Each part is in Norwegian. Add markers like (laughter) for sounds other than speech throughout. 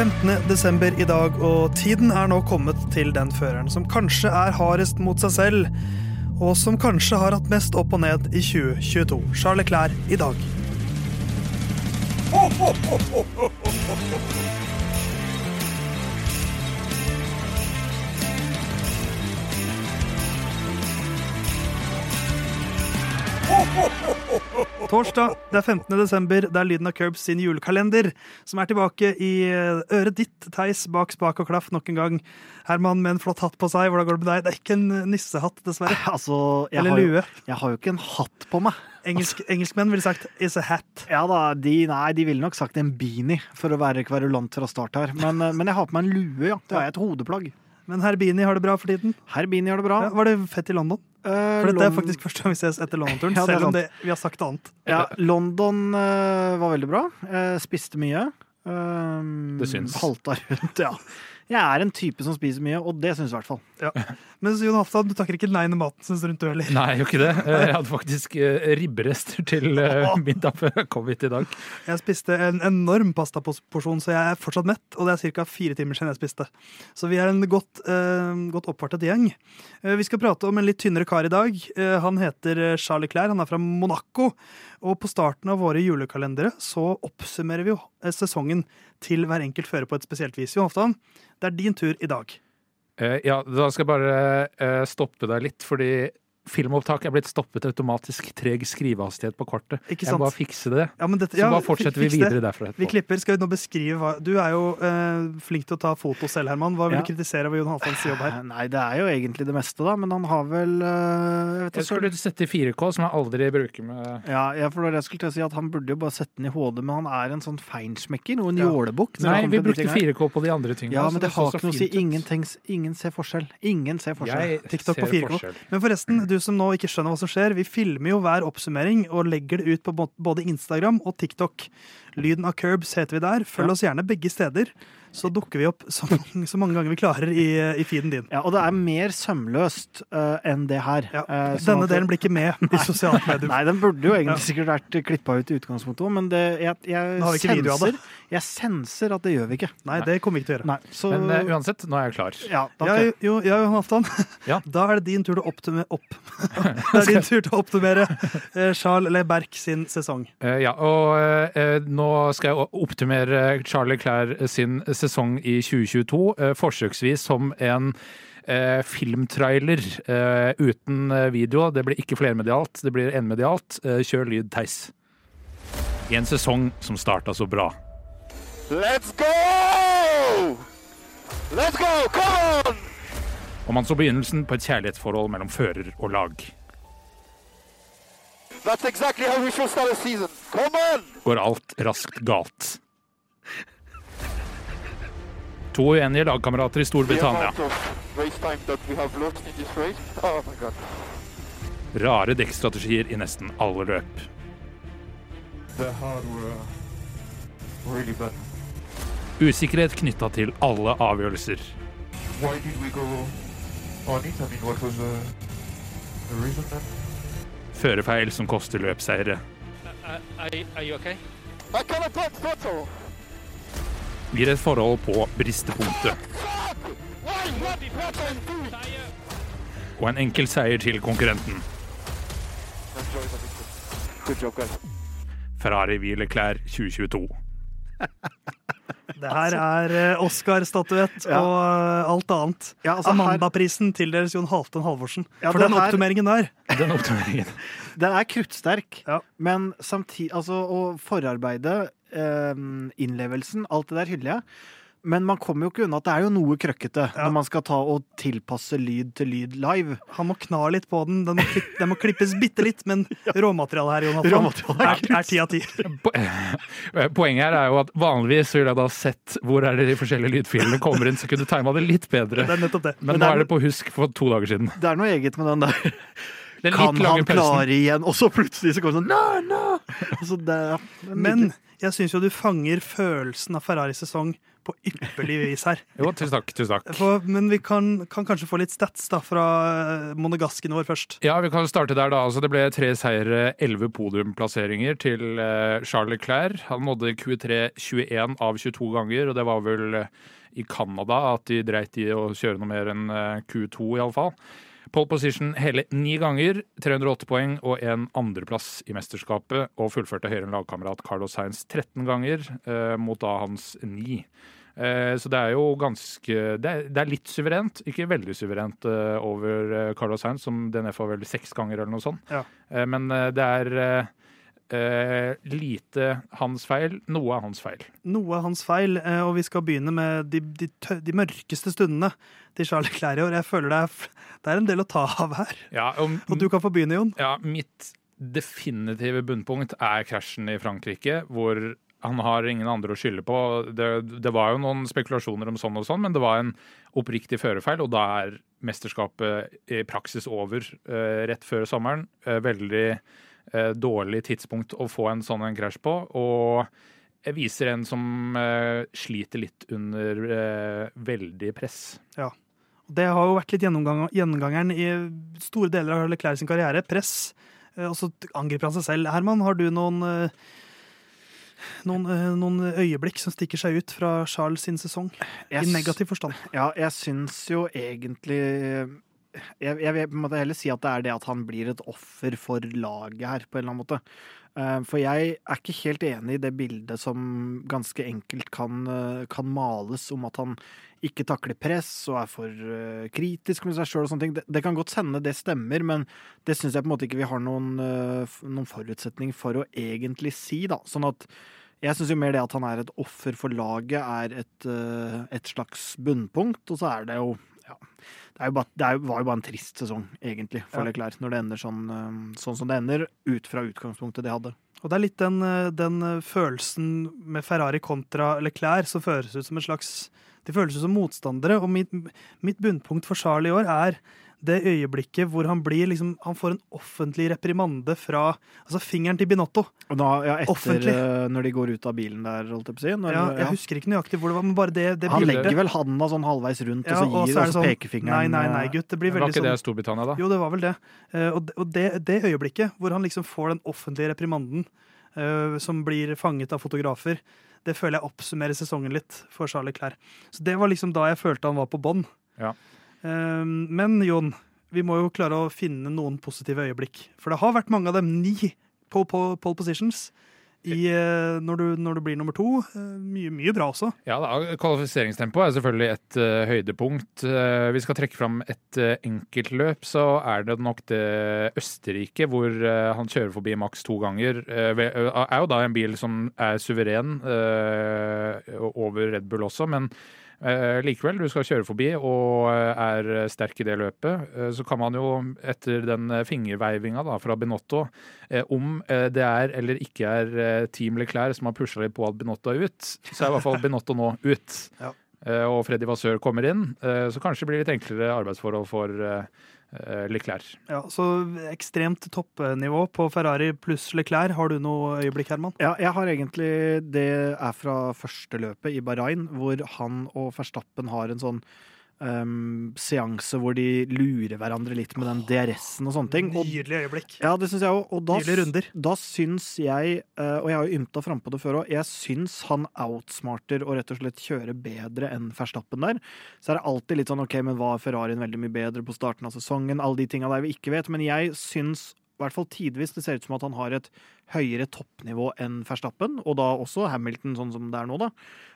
15. desember i dag, og tiden er nå kommet til den føreren som kanskje er hardest mot seg selv, og som kanskje har hatt mest opp og ned i 2022. Charles Leclerc i dag. Torsdag det er 15. desember. Det er lyden av Curbs sin julekalender som er tilbake i eh, øret ditt, Theis, bak spak og klaff nok en gang. Herman med en flott hatt på seg, hvordan går det med deg? Det er ikke en nissehatt, dessverre. (laughs) Altså, Eller har, lue. jeg har jo ikke en hatt på meg. Engelsk, engelskmenn ville sagt 'is a hat'. Ja da, de, Nei, de ville nok sagt en beanie, for å være kverulant fra start her. Men, eh, men jeg har på meg en lue, ja. Det er et hodeplagg. Men Herbini har det bra for tiden. Herbini har det bra. Ja, var det fett i London? Uh, For dette er faktisk første gang vi ses etter London-turen, (laughs) Ja, selv om det, vi har sagt annet. Ja, London uh, var veldig bra. Uh, spiste mye. Det syns. Halta rundt, ja. Jeg er en type som spiser mye, og det syns i hvert fall. (laughs) Mens Jon Halvdan, du takker ikke nei når maten syns rundt du heller. Nei, jeg gjør ikke det. Eh, Jeg hadde faktisk eh, ribberester til eh, middag før jeg kom hit i dag. Jeg spiste en enorm pastaporsjon, så jeg er fortsatt mett. Og det er ca. fire timer siden jeg spiste. Så vi er en godt, godt oppvartet gjeng. Vi skal prate om en litt tynnere kar i dag. Han heter Charlie Clair, han er fra Monaco. Og på starten av våre julekalendere så oppsummerer vi jo sesongen til hver enkelt fører på et spesielt vis. Jon Halvdan, det er din tur i dag. Eh, Ja, da skal jeg bare eh, stoppe deg litt, fordi filmopptak er blitt stoppet automatisk. Treg skrivehastighet på kortet. Ikke sant? Jeg må bare fikse det. Ja, men dette, Så bare fortsetter vi videre derfra Vi klipper. Skal vi nå beskrive hva Du er jo eh, flink til å ta foto selv, Herman. Hva vil Ja. du kritisere ved Jon Halvdans jobb her? Eh, Nei, det er jo egentlig det meste, da, men han har vel eh, jeg vet Jeg skulle sette i 4K, som jeg aldri bruker med ja, jeg, for jeg skulle til å si at Han burde jo bare sette den i HD, men han er en sånn feinschmecker og en Ja. jålebukk. Nei, vi brukte 4K på de andre tingene. Ja, men det det har ikke noe å si. Ingen, ser forskjell. Ingen ser forskjell. Jeg TikTok på 4K. forskjell. Men forresten, du som nå ikke skjønner hva som skjer, vi filmer jo hver oppsummering og legger det ut på både Instagram og TikTok. Lyden av Curbs heter vi der. Følg oss gjerne begge steder, så dukker vi opp så, mange- så mange ganger vi klarer i, i feeden din. Ja, og det er mer sømløst uh, enn det her. Ja. Sånn Denne delen blir ikke med i sosiale medier. Nei, den burde jo egentlig Ja. sikkert vært klippa ut i utgangspunktet òg, men det, jeg, jeg, senser, jeg senser at det gjør vi ikke. Nei, det kommer vi ikke til å gjøre. Nei, så Men uh, uansett, nå er jeg klar. ja, da, Ja, jo, ja, Johan Aftan. (laughs) Ja. Da er det din tur til å optimere, opp. (laughs) (laughs) Det er din tur til å oppsummere eh, Charles Leberg sin sesong. Eh, ja, og nå skal jeg optimere Charlie Clair sin sesong i 2022, eh, forsøksvis som en eh, filmtrailer eh, uten eh, video. Det blir ikke flermedialt, det blir enmedialt. Eh, kjør lyd, Theis. I en sesong som starta så bra. Let's go! Let's go! Come on! Og man så begynnelsen på et kjærlighetsforhold mellom fører og lag. That's exactly how we should start a season. Come on! Går alt raskt galt. To uenige lagkamerater i Storbritannia. Oh. Rare dekkstrategier i nesten alle løp. Usikkerhet knytta til alle avgjørelser. Førefeil som koster go on it? I mean, what was the, the reason then? Førerfeil som koster løpseiere. Blir et forhold på bristepunktet. Og en enkel seier til konkurrenten. Enjoy the victory. Good job, guys. Ferrari Wheeler Clair 2022. Det her er eh, Oscar-statuett Ja. og eh, alt annet. Ja, altså, Amandaprisen tildeles Jon Halvdan Halvorsen. Ja, For den, den oppsummeringen der. Den oppsummeringen. (laughs) den er kruttsterk, Ja. men samtidig altså, Og forarbeidet, eh, innlevelsen, alt det der hyller jeg. Men man kommer jo ikke unna at det er jo noe krøkkete Ja. når man skal ta og tilpasse lyd til lyd live. Han må kna litt på den. Den må, klipp, den må klippes bitte litt, men (laughs) råmaterialet her, Jonathan, Råmaterialet er ti av ti. (laughs) Poenget her er jo at vanligvis ville jeg da sett hvor er det de forskjellige lydfilene kommer inn, så kunne du tima det litt bedre. Det er det. Men Men nå det er- er det på husk for to dager siden. Det er noe eget med den der er Kan litt lange han klare igjen? Og så plutselig så kommer det sånn no, no! Altså, det, Men jeg syns jo du fanger følelsen av Ferraris sesong på ypperlig vis her. Jo, tusen takk. tusen takk. For, men vi kan, kan kanskje få litt stats da fra eh, monegasken vår først. Ja, vi kan starte der, da. Altså, det ble tre seire, elleve podiumplasseringer til eh, Charles Leclerc. Han nådde Q3 21 av 22 ganger, og det var vel eh, i Canada at de dreit i å kjøre noe mer enn eh, Q2, iallfall. Pole position hele ni ganger, 308 poeng og en andreplass i mesterskapet. Og fullførte høyere enn lagkamerat Carlos Sainz 13 ganger, eh, mot da hans ni. Eh, så det er jo ganske Det er, det er litt suverent, ikke veldig suverent eh, over eh, Carlos Sainz, som DNF var vel seks ganger eller noe sånt. Ja. Eh, men eh, det er eh, lite hans feil, noe av hans feil. Noe av hans feil, eh, og vi skal begynne med de, de, de mørkeste stundene til Charlie år. Jeg føler det er, det er en del å ta av her. Ja, og, Og du kan få begynne, Jon. ja, mitt definitive bunnpunkt er krasjen i Frankrike, hvor han har ingen andre å skylde på. Det, det var jo noen spekulasjoner om sånn og sånn, men det var en oppriktig førerfeil, og da er mesterskapet i praksis over eh, rett før sommeren. Veldig dårlig tidspunkt å få en sånn en krasj på, og jeg viser en som eh, sliter litt under eh, veldig press. Ja. Det har jo vært litt gjennomgang, gjengangeren i store deler av Leclerc sin karriere. Press. eh, Og så angriper han seg selv. Herman, har du noen, eh, noen, eh, noen øyeblikk som stikker seg ut fra Charles sin sesong? Jeg I negativ forstand. Ja, jeg syns jo egentlig jeg, jeg vil på en måte heller si at det er det at han blir et offer for laget her, på en eller annen måte. Eh, For jeg er ikke helt enig i det bildet som ganske enkelt kan, eh, kan males om at han ikke takler press og er for eh, kritisk med seg sjøl og sånne ting. Det, det kan godt hende det stemmer, men det syns jeg på en måte ikke vi har noen, noen forutsetning for å egentlig si, da. Sånn at jeg syns jo mer det at han er et offer for laget, er et, et slags bunnpunkt. Og så er det jo ja, det, er jo bare, det jo, var jo bare en trist sesong, egentlig, for Ja. Leclerc, når det ender sånn, eh, sånn som det ender, ut fra utgangspunktet de hadde. Og det er litt den, eh, den eh, følelsen med Ferrari kontra Leclerc som føles ut som en slags De føles jo som motstandere. Og mitt, mitt bunnpunkt for Charlie i år er det øyeblikket hvor han blir liksom Han får en offentlig reprimande fra Altså fingeren til Binotto. Og da, ja, etter Offentlig. eh, når de går ut av bilen der, holdt jeg på å si. Når, Ja, jeg ja. husker ikke nøyaktig hvor det var, men bare det, det Han bildet. legger vel handa sånn halvveis rundt, Ja, og så gir det og så sånn, pekefingeren Nei, nei, nei, eh, gutt. Det blir Var ikke sånn det Storbritannia, da? Jo, det var vel det. Eh, Og det, det, det øyeblikket hvor han liksom får den offentlige reprimanden eh, som blir fanget av fotografer, det føler jeg oppsummerer sesongen litt for Charlie Clair. Så det var liksom da jeg følte han var på bånn. Ja. Eh, Men Jon, vi må jo klare å finne noen positive øyeblikk. For det har vært mange av dem. Ni pole, pole positions. I, eh, når, du, når du blir nummer to. Eh, Mye, mye bra også. Ja, da, Kvalifiseringstempo er selvfølgelig et uh, høydepunkt. Uh, vi skal trekke fram et uh, enkeltløp, så er det nok det Østerrike, hvor han kjører forbi maks to ganger. Er jo da en bil som er suveren over Red Bull også, men likevel, du skal kjøre forbi og eh, er sterk i det løpet. Eh, så kan man jo, etter den eh, fingerveivinga da, fra Binotto, eh, om eh, det er eller ikke er eh, Team Leclerc som har pusha litt på at Binotto er ut, så er i hvert fall Binotto nå ut. Ja. Eh, og Freddy Vassør kommer inn, eh, så kanskje det blir litt enklere arbeidsforhold for eh, eh, Leclerc. Ja, Så ekstremt toppnivå på Ferrari pluss Leclerc. Har du noe øyeblikk, Herman? Ja, jeg har egentlig Det er fra første løpet i Bahrain, hvor han og Verstappen har en sånn ehm, seanse hvor de lurer hverandre litt med den DRS-en og sånne ting. Og, Nydelig øyeblikk. ja, det syns jeg òg. Og da, Nydelige runder. da syns jeg, uh, og jeg har jo ymta frampå det før òg, jeg syns han outsmarter og rett og slett kjører bedre enn Verstappen der. Så er det alltid litt sånn OK, men var Ferrarien veldig mye bedre på starten av sesongen? Alle de tinga der vi ikke vet. Men jeg syns i hvert fall tidvis det ser ut som at han har et høyere toppnivå enn Verstappen, og da også Hamilton, sånn som det er nå, da.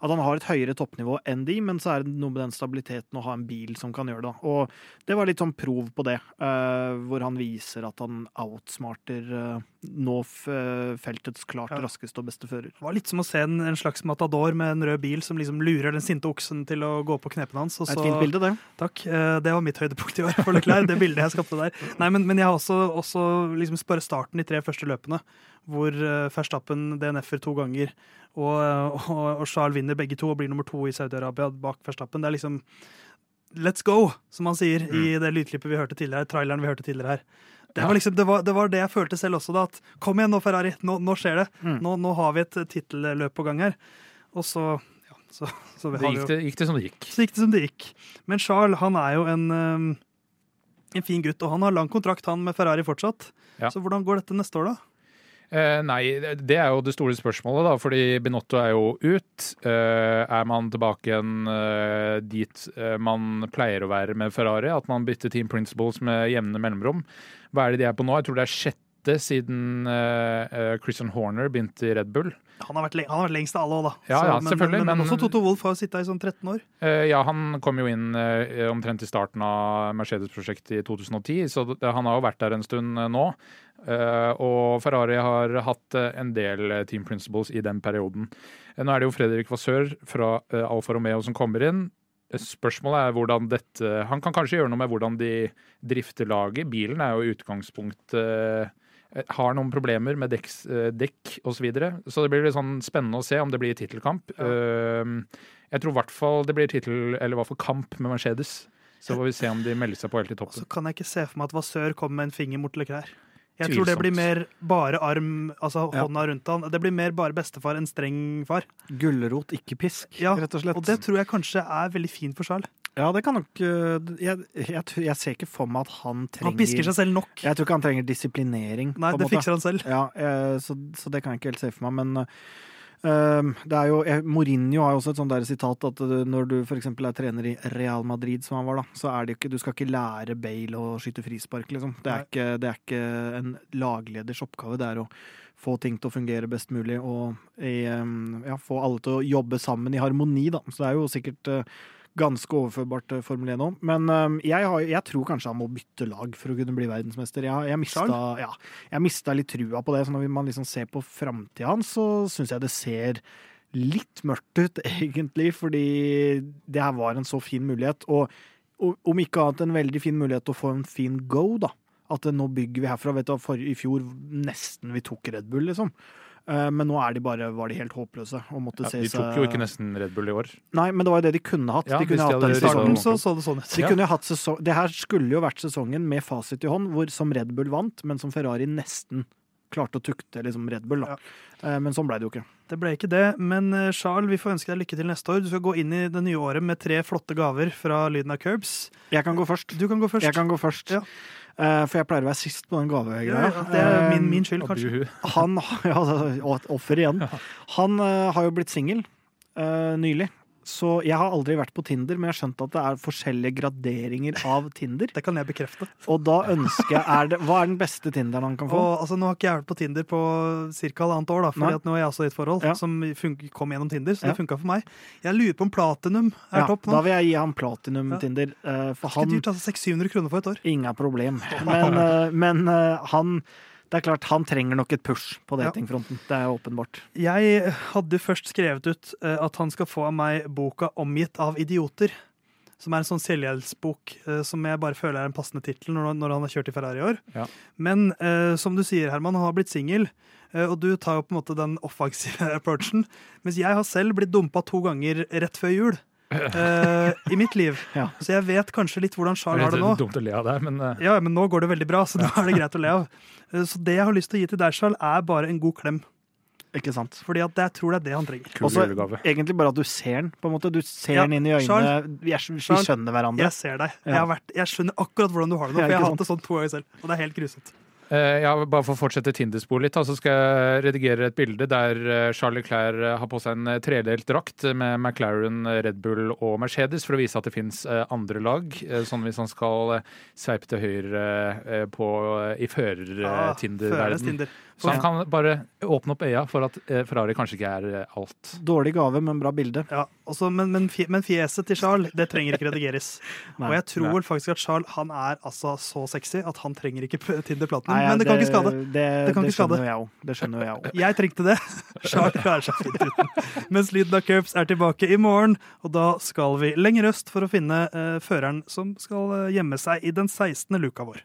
At han har et høyere toppnivå enn de, men så er det noe med den stabiliteten å ha en bil som kan gjøre det. Og det var litt sånn prov på det, eh, hvor han viser at han outsmarter eh, nå f feltets klart Ja. raskeste og beste fører. Det var litt som å se en, en slags matador med en rød bil som liksom lurer den sinte oksen til å gå på knepene hans. Det så, et fint bilde, det. Takk. eh, Det var mitt høydepunkt i år for Leclerc. Det bildet jeg skapte der. Nei, men, men jeg har også, også liksom spør starten de tre første løpene, hvor eh, Verstappen DNF-er to ganger, og, og, og Charles vinner begge to og blir nummer to i Saudi-Arabia bak Verstappen. Det er liksom Let's go, som han sier i det lydklippet vi hørte tidligere, traileren vi hørte tidligere her. Det var, liksom, det, var, det var det jeg følte selv også. da, at Kom igjen nå, Ferrari. Nå, nå skjer det. Mm. Nå, nå har vi et tittelløp på gang her. Og så ja, så, så, Det har gikk, det, gikk det som det gikk. så gikk det som det gikk. Men Charles han er jo en, um, en fin gutt, og han har lang kontrakt han med Ferrari fortsatt. Ja. Så hvordan går dette neste år, da? Eh, nei, det er jo det store spørsmålet, da, fordi Binotto er jo ut. Eh, er man tilbake igjen eh, dit man pleier å være med Ferrari? At man bytter team principles med jevne mellomrom? Hva er det de er på nå? Jeg tror det er sjette siden eh, eh, Christian Horner begynte i Red Bull. Han har vært, leng- han har vært lengst av alle òg, da. Ja, ja, selvfølgelig, Men, men, men- også Toto Wolff har sittet i sånn 13 år. Uh, ja, han kom jo inn uh, omtrent i starten av Mercedes-prosjektet i 2010, så det, han har jo vært der en stund nå. Og Ferrari har hatt en del team principles i den perioden. Nå er det jo Fredrik Vassør fra Alfa Romeo som kommer inn. Spørsmålet er hvordan dette Han kan kanskje gjøre noe med hvordan de drifter laget. Bilen er jo utgangspunktet har noen problemer med dekks, eh, dekk osv. Så, videre. så det blir litt sånn spennende å se om det blir tittelkamp. Ja. jeg tror i hvert fall det blir tittel, eller i hvert fall kamp med Mercedes. Så får vi se om de melder seg på helt i Og så kan jeg ikke se for meg at Vassør kommer med en finger mot Leclerc. Jeg tror det blir mer bare arm, altså Ja. hånda rundt han. Det blir mer bare bestefar enn streng far. Gulrot, ikke pisk, Ja, rett og slett. Og det tror jeg kanskje er veldig fint for Charles. Ja, det kan nok øh, jeg, jeg, jeg ser ikke for meg at han trenger Han pisker seg selv nok. Jeg tror ikke han trenger disiplinering. Nei, det måte. fikser han selv. Ja, eh, så, så det kan jeg ikke helt se for meg, men uh, det er jo, Mourinho har jo også et sånt der sitat at eh, når du f.eks. er trener i Real Madrid, som han var da, så er det ikke, du skal ikke lære Bale å skyte frispark, liksom. Det er, ikke, det er ikke en lagleders oppgave, det er å få ting til å fungere best mulig og eh, ja, få alle til å jobbe sammen i harmoni, da. Så det er jo sikkert eh, ganske overførbart til Formel 1 òg. Men eh, jeg, har, jeg tror kanskje han må bytte lag for å kunne bli verdensmester. Jeg, jeg, mista, ja, jeg mista litt trua på det. Så når man liksom ser på framtida hans, så syns jeg det ser litt mørkt ut, (laughs) egentlig. Fordi det her var en så fin mulighet. Og, og om ikke annet en veldig fin mulighet til å få en fin go, da. At eh, nå bygger vi herfra. Vet du, for, I fjor nesten vi tok Red Bull, liksom. Eh, Men nå er de bare, var de helt håpløse. Og måtte Ja, se de tok jo ikke nesten Red Bull i år. Nei, men det var jo det de kunne hatt. Ja, de kunne de hatt det den I starten sesongen. så så det sånn ut. De Ja. kunne hatt sesong, det her skulle jo vært sesongen med fasit i hånd, hvor, som Red Bull vant, men som Ferrari nesten klarte å tukte liksom Red Bull. Da. Ja. Men sånn ble det jo ikke. Det ble ikke det, men eh, Charles, vi får ønske deg lykke til neste år. Du skal gå inn i det nye året med tre flotte gaver fra Lyden av Curbs. Jeg kan gå først. Du kan gå først. Jeg kan gå først. Ja. Eh, For jeg pleier å være sist på den gavegreia. Ja, det er min, min Eh, skyld, kanskje. Han (laughs) ja, offer igjen. Han eh, har jo blitt singel eh, nylig. Så jeg har aldri vært på Tinder, men jeg har skjønt at det er forskjellige graderinger av Tinder. (laughs) Det kan jeg bekrefte. Og da ønsker jeg er det, Hva er den beste Tinderen han kan få? Og, altså, nå har ikke jeg vært på Tinder på ca. halvannet år, da, fordi Nei. at nå er jeg også i et forhold Ja. som kom gjennom Tinder. Så Ja. det funka for meg. Jeg lurer på om platinum er Ja, topp nå. da vil jeg gi han platinum Ja. Tinder. Uh, For Ganske han dyrt, altså 600-700 kroner for et år. Inga problem. Men, uh, men uh, han Det er klart, han trenger nok et push på Ja. datingfronten. Det er åpenbart. Jeg hadde først skrevet ut eh, at han skal få av meg boka 'Omgitt av idioter'. Som er en sånn selvhjelpsbok eh, som jeg bare føler er en passende tittel når, når han har kjørt i Ferrari i år. Ja. Men eh, som du sier, Herman, han har blitt singel. og du tar jo på en måte den offensive (laughs) approachen. Mens jeg har selv blitt dumpa to ganger rett før jul. Eh, I mitt liv. Ja. Så jeg vet kanskje litt hvordan Charles har det nå. Dumt å le av det, men Uh... Ja, men nå går det veldig bra, så nå er det greit å le av. Uh, Så det jeg har lyst til å gi til deg, Charles, er bare en god klem. Ikke sant? Fordi at jeg tror det er det han trenger. kul Også, julegave. egentlig bare at du ser den. på en måte. Du ser Ja, den inn i øynene. Vi, er, vi skjønner hverandre. Jeg ser deg. Jeg, Ja. har vært, jeg skjønner akkurat hvordan du har det nå, for jeg har hatt det sånn to ganger selv. Og det er helt grusomt. Eh, ja, bare for å fortsette Tinder-spor litt, så skal jeg redigere et bilde der Charlie Clair eh, har på seg en eh, tredelt drakt med McLaren, eh, Red Bull og Mercedes, for å vise at det fins andre lag. eh, Sånn hvis han skal eh, sveipe til høyre eh, på, i Ah, fører-Tinder-verden. Tinder. Så han kan bare åpne opp øya for at eh, Ferrari kanskje ikke er eh, alt. Dårlig gave, men bra bilde. Ja, også, men, men, fje- men fjeset til Charles det trenger ikke redigeres. (laughs) Nei. og jeg tror Nei. faktisk at Charles han er altså så sexy at han trenger ikke Tinder Platinum. Nei, ja, men det kan ikke skade. Det, Det kan det ikke skade. skjønner skade. jeg. Det skjønner jeg òg. (laughs) Jeg trengte det. (laughs) Charles klarer seg fint uten. Mens lyden av Curbs er tilbake i morgen, og da skal vi lenger øst for å finne eh, føreren som skal gjemme seg i den 16. luka vår.